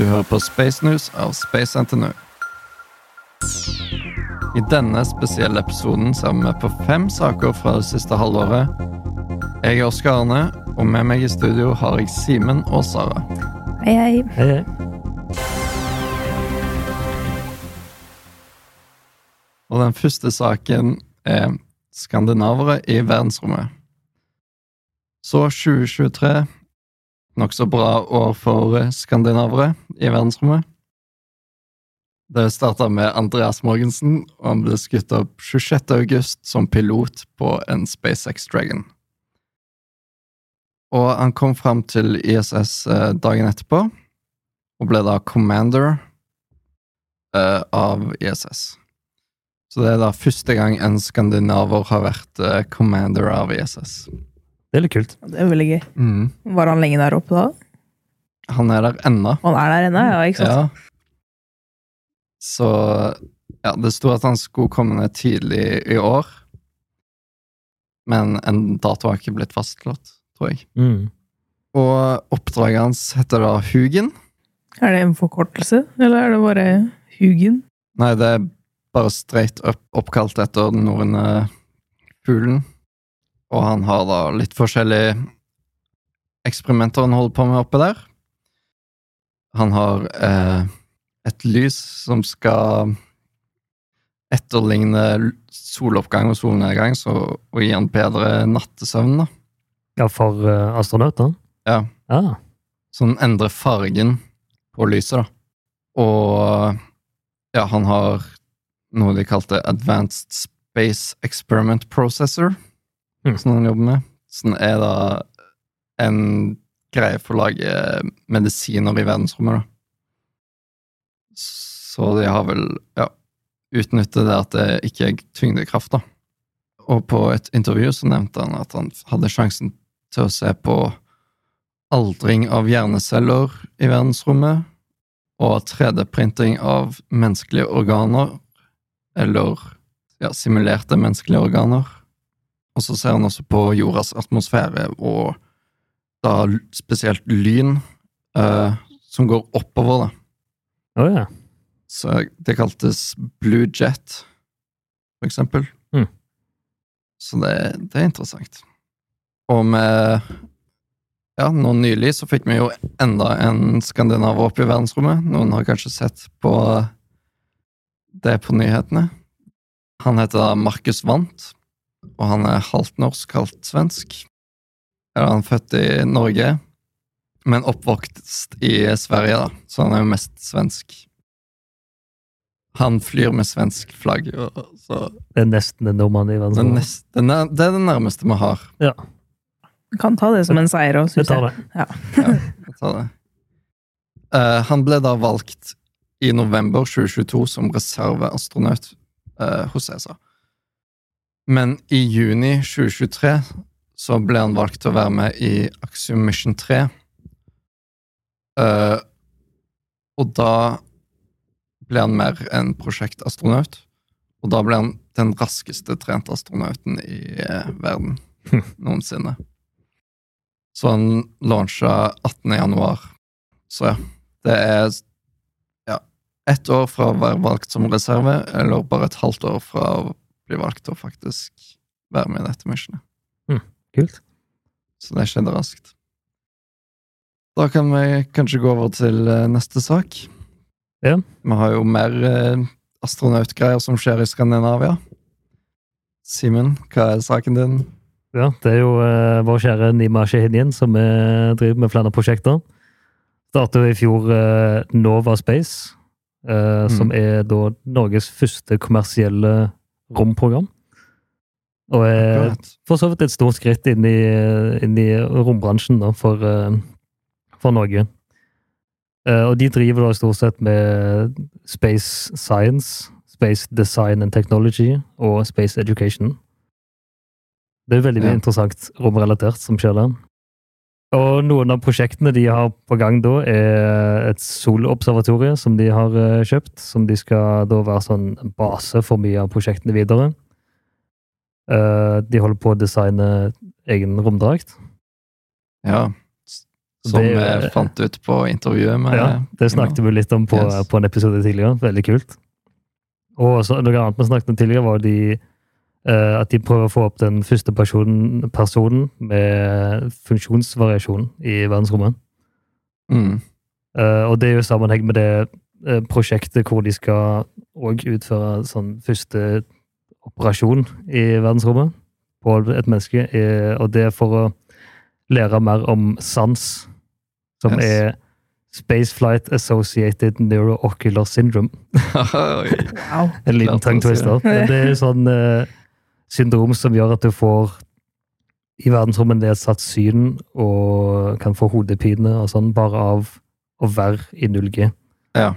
Du hører på Space News av Space NTNU. I denne spesielle episoden ser vi på fem saker fra det siste halvåret. Jeg er Oskar Arne, og med meg i studio har jeg Simen og Sara. Hei, hei. Hei, hei. Og den første saken er skandinavere i verdensrommet. Så 2023 Nokså bra år for skandinavere i verdensrommet. Det starta med Andreas Morgensen, og han ble skutt opp 26. august som pilot på en SpaceX Dragon. Og han kom fram til ISS eh, dagen etterpå, og ble da commander eh, av ISS. Så det er da første gang en skandinaver har vært eh, commander av ISS. Det er litt kult. Det er veldig gøy. Mm. Var han lenge der oppe da? Han er der ennå. Han er der ennå, ja, ikke sant? Ja. Så ja, det sto at han skulle komme ned tidlig i år. Men en dato har ikke blitt fastslått, tror jeg. Mm. Og oppdraget hans heter da Hugin. Er det en forkortelse, eller er det bare Hugen? Nei, det er bare straight up oppkalt etter den norrøne fuglen. Og han har da litt forskjellige eksperimenter han holder på med oppe der. Han har eh, et lys som skal etterligne soloppgang og solnedgang, så, og gi han bedre nattesøvn, da. Ja, for uh, astronauter? Ja. Ah. Så den endrer fargen på lyset, da. Og ja, han har noe de kalte Advanced Space Experiment Processor, Mm. som han jobber med. Som er da en greie for å lage medisiner i verdensrommet, da. Så de har vel, ja, utnyttet det at det ikke er tyngdekraft, da. Og på et intervju så nevnte han at han hadde sjansen til å se på aldring av hjerneceller i verdensrommet, og 3D-printing av menneskelige organer, eller ja, simulerte menneskelige organer. Og så ser han også på jordas atmosfære, og da spesielt lyn eh, som går oppover, da. Å ja. Så det kaltes Blue Jet, for eksempel. Mm. Så det, det er interessant. Og med Ja, nå nylig så fikk vi jo enda en skandinaver opp i verdensrommet. Noen har kanskje sett på det på nyhetene. Han heter Markus Wandt, og han er halvt norsk, halvt svensk. Eller han er født i Norge, men oppvokst i Sverige, da, så han er jo mest svensk. Han flyr med svensk flagg, så Det er nesten en nordmann i det er, verdensrommet. det, det er det nærmeste vi har. Ja, Kan ta det som en seier òg, syns jeg. det. Ja, jeg tar det. Uh, han ble da valgt i november 2022 som reserveastronaut uh, hos ESA. Men i juni 2023 så ble han valgt til å være med i Axiom Mission 3. Uh, og da ble han mer en prosjektastronaut. Og da ble han den raskeste trente astronauten i uh, verden noensinne. Så han launcha 18. januar. Så ja, det er ja, ett år fra å være valgt som reserve, eller bare et halvt år fra å bli valgt å faktisk være med i dette missionet. Kult. Så det skjedde raskt. Da kan vi kanskje gå over til eh, neste sak. Ja. Vi har jo mer eh, astronautgreier som skjer i Skandinavia. Simen, hva er saken din? Ja, det er jo eh, vår kjære Nima Shehinyan som eh, driver med flere prosjekter. Startet jo i fjor eh, Nova Space, eh, som er da Norges første kommersielle romprogram. Og er for så vidt et stort skritt inn i, inn i rombransjen da, for, eh, for Norge. Eh, og de driver da stort sett med space science, space design and technology og space education. Det er veldig mye Ja. interessant romrelatert som skjer der. Og noen av prosjektene de har på gang da, er et solobservatorie som de har eh, kjøpt, som de skal da være sånn base for mye av prosjektene videre. Eh, De holder på å designe egen romdrakt. Ja. Som Det- vi fant ut på intervjuet med Ja, det snakket vi litt om på, Yes. på en episode tidligere. Veldig kult. Og så, noe annet vi snakket om tidligere, var de, at de prøver å få opp den første personen, personen med funksjonsvariasjon i verdensrommet. Mm. Eh, og det er jo i sammenheng med det eh, prosjektet hvor de skal òg utføre sånn første operasjon i verdensrommet på et menneske. eh, og det er for å lære mer om SANS, som Yes. er Spaceflight Associated Neuroocular Syndrome. Wow. En liten tongue twister. Men det er jo sånn eh, syndrom som gjør at du får i verdensrommet nedsatt syn og kan få hodepine og sånn, bare av å være i 0G. Ja.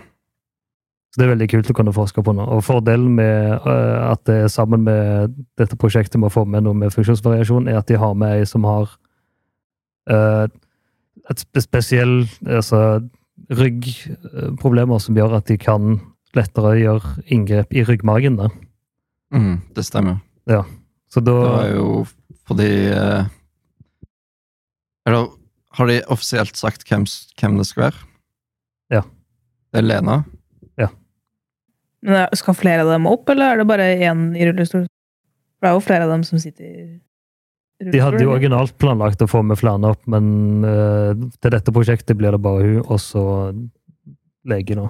Så det er veldig kult å kunne forske på nå. Og fordelen med eh, at det sammen med dette prosjektet med å få med noe med funksjonsvariasjon, er at de har med ei som har uh, et spesiell altså, ryggproblemer som gjør at de kan lettere gjøre inngrep i ryggmargen. Mm, det stemmer. Så da Det var jo fordi eh, Eller har de offisielt sagt hvem, hvem det skal være? Ja. Det er Lena? Men er- skal flere av dem opp, eller er det bare én i rullestol? For det er jo flere av dem som sitter i rullestol. De hadde jo originalt planlagt å få med flere opp, men eh, til dette prosjektet blir det bare hun, og så lege nå.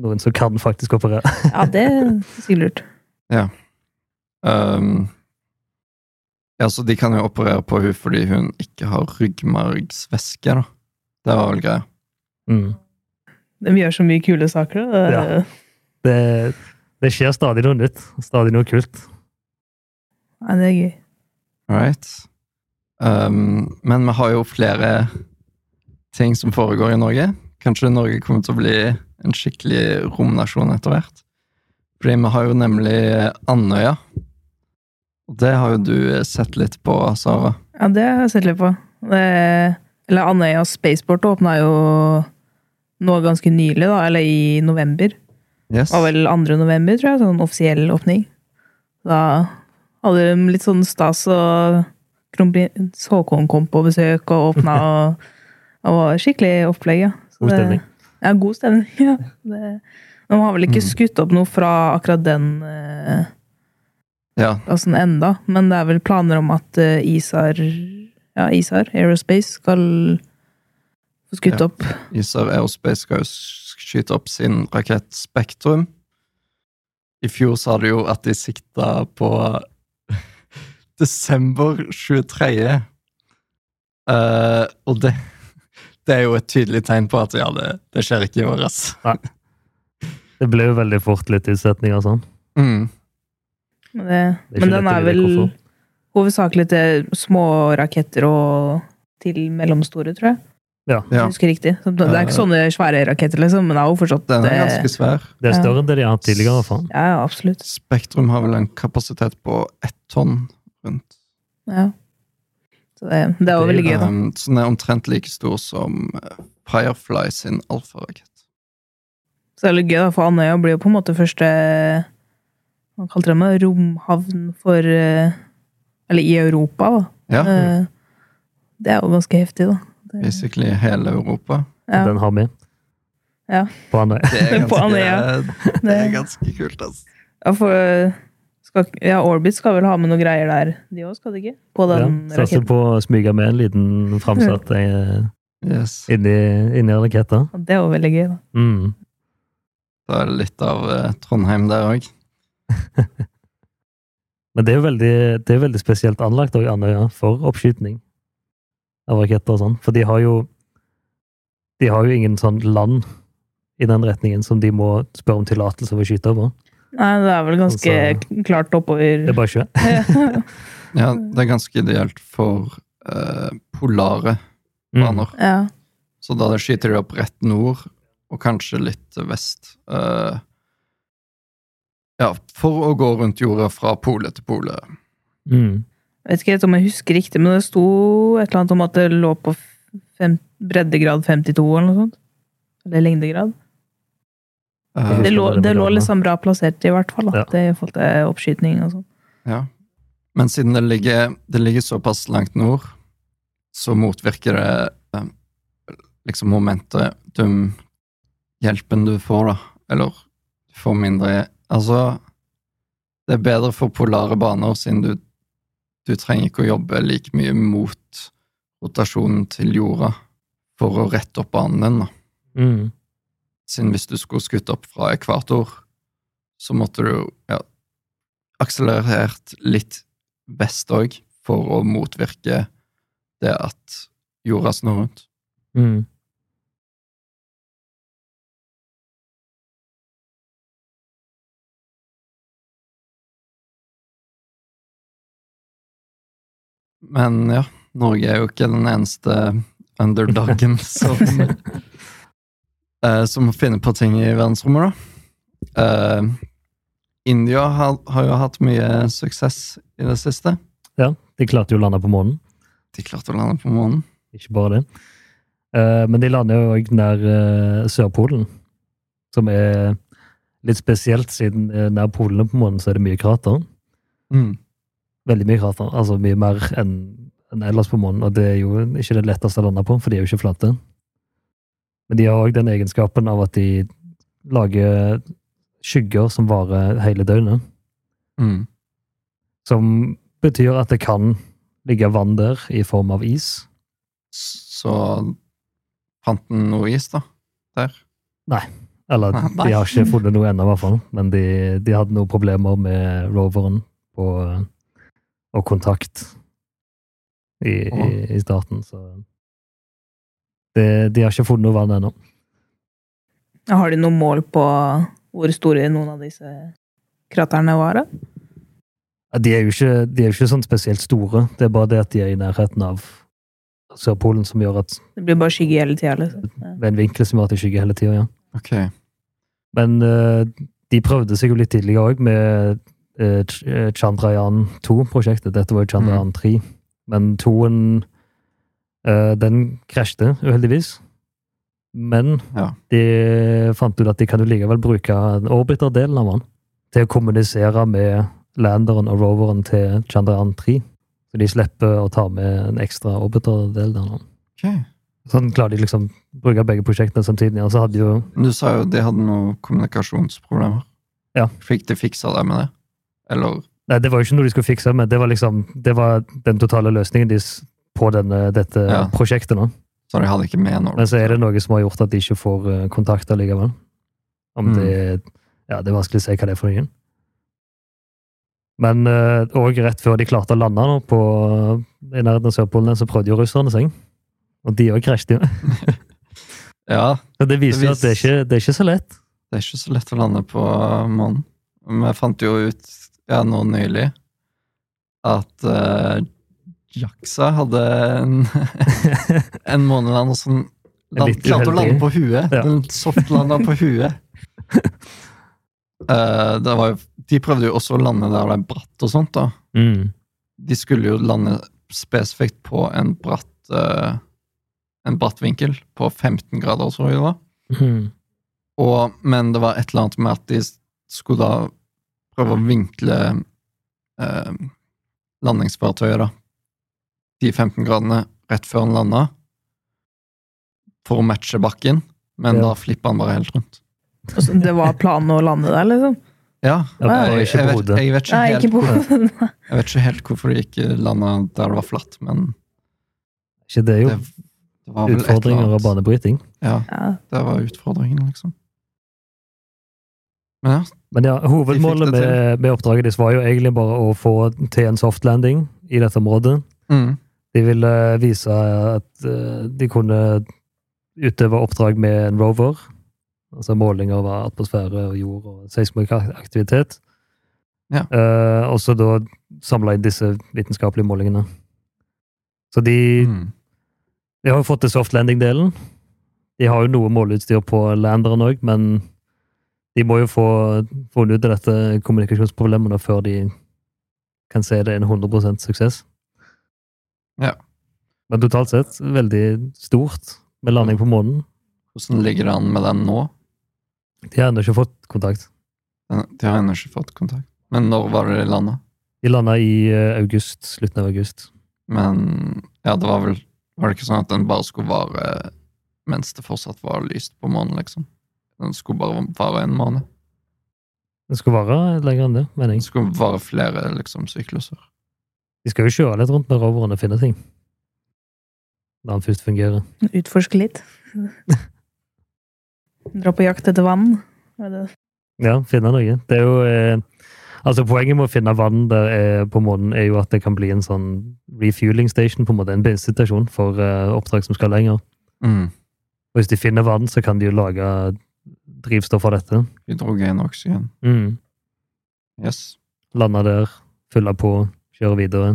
Noen som kan faktisk operere. Ja, det er sikkert lurt. Um, ja, så de kan jo operere på hun fordi hun ikke har ryggmargsvæske, da. Det var vel greia. Mm. De gjør så mye kule saker. da. Ja. Det, det skjer stadig noe nytt. Stadig noe kult. Ja, det er gøy. Right. Um, men vi har jo flere ting som foregår i Norge. Kanskje Norge kommer til å bli en skikkelig romnasjon etter hvert. Fordi vi har jo nemlig Andøya. Det har jo du sett litt på, Sara. Ja, det har jeg sett litt på. Det, eller Andøya Spaceport åpna jo nå ganske nylig, da, eller i november. Yes. Det var vel 2. november, tror jeg, sånn offisiell åpning. Da hadde de litt sånn stas, og kronprins Haakon kom på besøk og åpna, og det var skikkelig opplegg, ja. Så God det- stemning. Ja, god stemning. Ja. Det, de har vel ikke Mm. skutt opp noe fra akkurat den eh, Ja, plassen enda, men det er vel planer om at uh, ISAR, ja, ISAR Aerospace skal få skutt Ja. opp. ISAR Aerospace skal jo skyte opp sin rakett Spektrum. I fjor sa de jo at de sikta på desember 23. Uh, og det, det er jo et tydelig tegn på at ja, det, det skjer ikke i år, ass. Det ble jo veldig fort litt utsetninger sånn. Mm. Men, det, Det men den er vel hovedsakelig til små raketter og til mellomstore, tror jeg. Ja. Ja. jeg husker riktig. Det er ikke sånne svære raketter, liksom, men det er jo fortsatt Den er eh, ganske svær. Det er større enn det de har hatt tidligere. fall. Ja, absolutt. Spektrum har vel en kapasitet på ett tonn rundt. Ja. Så det, det er jo veldig gøy, da. Um, så den er omtrent like stor som eh, Firefly sin alfarakett. Så det er litt gøy, da, for Andøya blir jo på en måte første Hva kalte det det? Romhavn for eh, Eller i Europa, da. Ja, Eh, Det er jo ganske heftig, da. Det, basically hele Europa. ja, Den har vi. Ja. På Andøya. Det det er ganske kult, altså. ja, for eh, skal, ja, Orbit skal vel ha med noen greier der, de òg, skal de ikke? På Ja, den Satser raketten. på å smyge med en liten framsatt Yes. inni, inni raketta. Det er jo veldig gøy, da. Mm. Da er det litt av eh, Trondheim der òg. Men det er jo veldig, det er veldig spesielt anlagt òg, Andøya for oppskytning av raketter og sånn. For de har jo de har jo ingen sånn land i den retningen som de må spørre om tillatelse for å skyte på. Nei, det er vel ganske Altså- klart oppover Det er bare sjø. Ja, det er ganske ideelt for uh, polare Mm. ja. Så da skyter de opp rett nord, og kanskje litt vest. Eh, ja, for å gå rundt jorda fra pole til pole. Mm. Jeg vet ikke helt om jeg husker riktig, men det sto et eller annet om at det lå på fem, breddegrad 52 eller noe sånt. Eller lengdegrad. Eh, Det lå, det lå liksom bra plassert, i hvert fall. Da. Ja. Det i forhold til oppskyting og sånn. ja. Men siden det ligger, det ligger såpass langt nord, så motvirker det liksom liksom momentum-hjelpen du får, da. Eller du får mindre Altså, det er bedre for polare baner, siden du, du trenger ikke å jobbe like mye mot rotasjonen til jorda for å rette opp banen din, da. Mm. Siden hvis du skulle skutt opp fra ekvator, så måtte du ja, akselerert litt vest òg, for å motvirke det at jorda snur rundt. Mm. Men ja, Norge er jo ikke den eneste underdogen som eh, Som finner på ting i verdensrommet, da. Uh, India har, har jo hatt mye suksess i det siste. Ja, de klarte jo å lande på månen. De klarte å lande på månen. Ikke bare det. Uh, men de lander jo òg nær Sørpolen, som er litt spesielt, siden nær polene på månen så er det mye krater. Mm. Veldig mye krater. Altså mye mer enn en ellers på månen, og det er jo ikke det letteste å lande på, for de er jo ikke flate. Men de har òg den egenskapen av at de lager skygger som varer hele døgnet. Mm. Som betyr at det kan ligge vann der i form av is. Så fant den noe is, da? Der? Nei. Eller Nei. de har ikke funnet noe ennå, i hvert fall. Men de, de hadde noen problemer med roveren på, og kontakt i, i, i starten, så det, De har ikke funnet noe vann ennå. Har de noe mål på hvor store noen av disse kraterne var? da? Ja, De er jo ikke, de er ikke sånn spesielt store. Det er bare det at de er i nærheten av Sørpolen, som gjør at Det blir bare skygge hele tida, liksom. Ved en vinkel som gjør at de skygger hele tida. Ja. Okay. Men uh, de prøvde seg jo litt tidligere òg med eh, eh, Chandrayaan 2-prosjektet. Dette var jo Chandrayaan 3. Men 2-en eh, den krasjte, uheldigvis. Men Ja. de fant ut at de kan jo likevel bruke orbiter-delen av den til å kommunisere med landeren og roveren til Chandrayaan 3. Så de slipper å ta med en ekstra orbiter-del der Okay. Sånn klarer de liksom bruke begge prosjektene samtidig. Og så hadde jo Du sa jo de hadde noen kommunikasjonsproblemer. Ja. Fikk de fiksa det med det? Eller Nei, det var jo ikke noe de skulle fikse, men det var liksom Det var den totale løsningen deres på denne, dette Ja. prosjektet nå. Så de hadde ikke med noe? Men så er det noe som har gjort at de ikke får eh, kontakt allikevel. Om Mm. det Ja, det er vanskelig å si hva det er for noe. Men òg rett før de klarte å lande nå på i nærheten av Sørpolen, så prøvde jo russerne seg. Og de òg krasjet jo. Ja, Så det viser Det jo at det er, ikke, det er ikke så lett. det er ikke så lett å lande på månen. Vi fant jo ut ja, nå nylig at uh, Jaxa hadde en, en månelander som land, klarte å lande på huet. Ja. Den softlanda på huet. Uh, det var jo, de prøvde jo også å lande der det er bratt og sånt. da. Mm. De skulle jo lande spesifikt på en bratt uh, en bratt vinkel på 15 grader, tror jeg det var. Mm. Og, men det var et eller annet med at de skulle da prøve å vinkle eh, landingsfartøyet, da. De 15 gradene rett før han landa, for å matche bakken, men Ja. da flippa han bare helt rundt. Altså, det var planen å lande der, liksom? Ja, Ja, jeg, jeg, vet, jeg, vet ikke Nei, helt, hvor- jeg vet ikke helt hvorfor de ikke landa der det var flatt, men Ikke det, jo. det, det var vel Utfordringer og banebryting. Ja, Ja. det var utfordringen, liksom. Ja, Men ja, hovedmålet De med, med oppdraget deres var jo egentlig bare å få til en soft landing i dette området. mm, De ville vise at eh, de kunne utøve oppdrag med en rover. Altså måling av atmosfære og jord og seismisk aktivitet. Ja. Eh, og så da samla inn disse vitenskapelige målingene. Så de, mm, de har jo fått til soft landing-delen. De har jo noe måleutstyr på landeren òg, men de må jo få funnet ut av dette kommunikasjonsproblemet før de kan se det er en 100% suksess. Ja. Men totalt sett veldig stort med landing på månen. hvordan ligger det an med den nå? De har ennå ikke fått kontakt. De har ennå ikke fått kontakt. Men når var det de landa? De landa i eh, august, slutten av august. Men ja, det var vel Var det ikke sånn at den bare skulle vare mens det fortsatt var lyst på månen, liksom. Den skulle bare vare en måned. Den skulle vare lenger enn det, mener jeg. Den skulle vare flere liksom, sykluser. De skal jo kjøre litt rundt med roveren og finne ting. Når han først fungerer. Utforske litt. Dra på jakt etter vann. Ja, finne noe. Det er jo eh, Altså, poenget med å finne vann der er, på månen er jo at det kan bli en sånn refueling station, på en måte en bensinstasjon for eh, oppdrag som skal lenger. Mm. Og hvis de finner vann, så kan de jo lage drivstoff av dette. Hydrogen og oksygen. Mm. Yes. Lande der, fylle på, kjøre videre.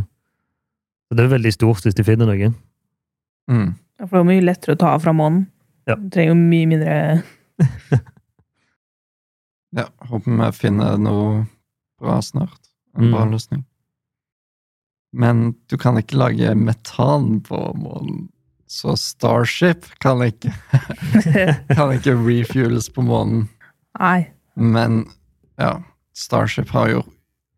Så det er veldig stort hvis de finner noe. Mm. Ja, For det er mye lettere å ta av fra månen. Ja. Du trenger jo mye mindre Ja, håper vi finner noe bra snart. En bra Mm. løsning. Men du kan ikke lage metan på månen. Så Starship kan ikke, kan ikke refuels på månen. Nei. Men ja, Starship har jo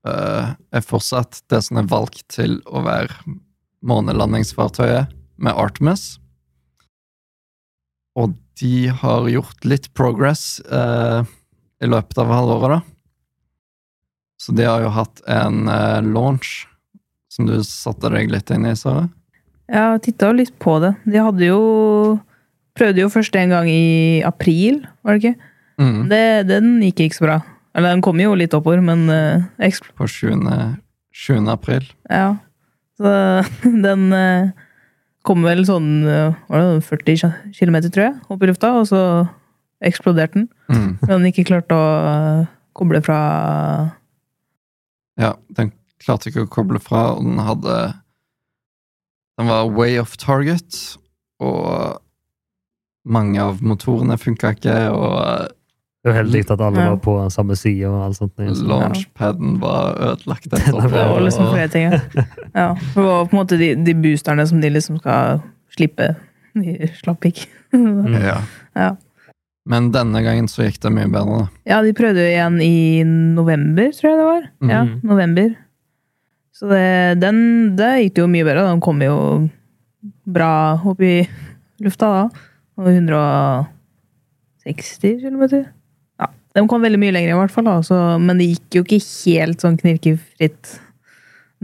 uh, er fortsatt det som er valgt til å være månelandingsfartøyet med Artemis. Og de har gjort litt progress uh, i løpet av halvåret, da. Så de har jo hatt en uh, launch som du satte deg litt inn i, Sara. Jeg titta litt på det. De hadde jo Prøvde jo først en gang i april, var det ikke? Mm. Det, den gikk ikke så bra. Eller den kom jo litt oppover, men uh, På 7. 7. april. Ja. Så den uh, kom vel sånn uh, var det 40 km, tror jeg, opp i lufta, og så eksploderte den. Mm. Den ikke klarte å uh, koble fra Ja, den klarte ikke å koble fra, og den hadde Den var way off target, og mange av motorene funka ikke, og Det er jo heldig at alle Ja. var på samme side og alt sånt. Så. launchpaden var ødelagt etterpå. Det var liksom flere ting, ja. ja. Det var på en måte de, de boosterne som de liksom skal slippe. De slapp ikke. Mm. Ja. Ja. Men denne gangen så gikk det mye bedre. da. Ja, de prøvde jo igjen i november, tror jeg det var. Ja, Mhm. november. Så det, den, det gikk det jo mye bedre. Den kom jo bra opp i lufta da. Og 160 km. Ja, de kom veldig mye lenger i hvert fall, da. Så, men det gikk jo ikke helt sånn knirkefritt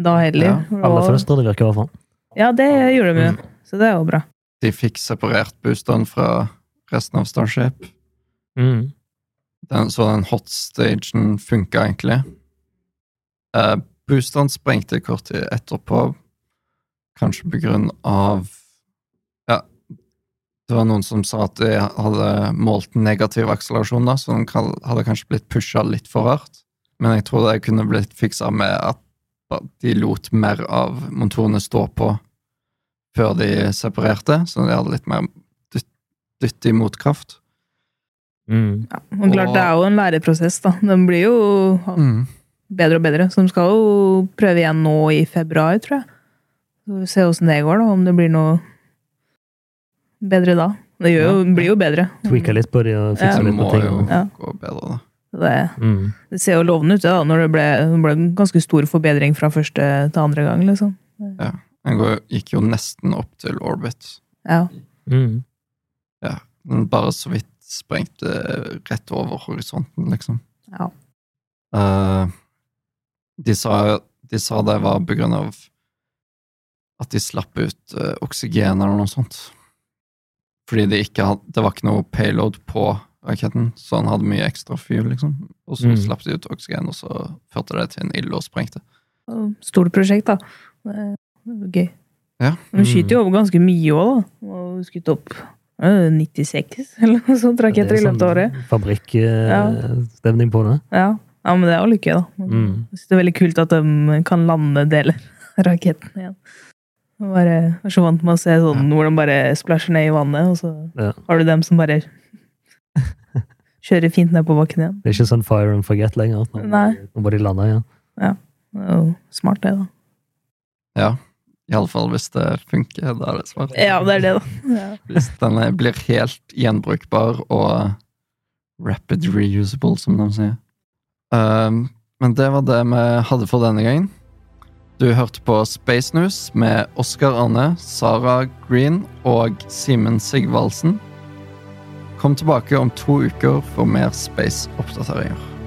da heller. Ja, Alle fønstre, det virker i hvert fall. Ja, det gjorde de jo. Mm. Så det er jo bra. De fikk separert boosteren fra resten av Starship. Mm. Den, så den hot stagen funka egentlig. Eh, boosteren sprengte kort tid etterpå, kanskje på grunn av Ja, det var noen som sa at de hadde målt negativ akselerasjon, da, så den hadde kanskje blitt pusha litt for hardt. Men jeg tror det kunne blitt fiksa med at de lot mer av motorene stå på før de separerte, så de hadde litt mer dytt, dytt i motkraft. Mm. Ja, og klart, det er jo en læreprosess, da. Den blir jo Mm. Bedre og bedre. Så de skal jo prøve igjen nå i februar, tror jeg. Så vi se åssen det går, da. Om det blir noe bedre da. Det gjør jo, blir jo bedre. Tweaka litt på det og fiksa Ja. Det litt må på ting. jo Ja. gå bedre, da. Det, Mm. det ser jo lovende ut, det, da. Når det ble, det ble en ganske stor forbedring fra første til andre gang, liksom. Ja. Den gikk jo nesten opp til orbit. Ja. Mm. Den bare så vidt sprengte rett over horisonten, liksom. ja. Eh, de, sa, de sa det var på grunn av at de slapp ut uh, oksygen eller noe sånt. Fordi de ikke hadde, det var ikke noe payload på raketten, så han hadde mye ekstra fuel, liksom. Og så Mm. slapp de ut oksygen, og så førte det til en ild og sprengte. Stort prosjekt, da. Gøy. Ja. De skyter jo over ganske mye òg, da. Og skutt opp eh, 96 eller noe sånt raketter i løpet av året. sånn fabrikkstemning på det. Ja. Ja, men det er jo lykke, da. Mm. Jeg synes det er veldig kult at de kan lande deler av raketten igjen. Jeg bare er så vant med å se sånn hvor de bare splæsjer ned i vannet, og så Ja. har du dem som bare kjører fint ned på bakken igjen. Det er ikke sånn fire and forget lenger. Nå, Nei. nå må de lande igjen. Det er jo smart, det, da. Ja. Iallfall hvis det funker, da er det smart. Ja, det er det, da. Ja. Hvis den blir helt gjenbrukbar og rapid reusable, som de sier. Um, men det var det vi hadde for denne gangen. Du hørte på Space News med Oskar Arne, Sara Green og Simen Sigvaldsen. Kom tilbake om to uker for mer space-oppdateringer.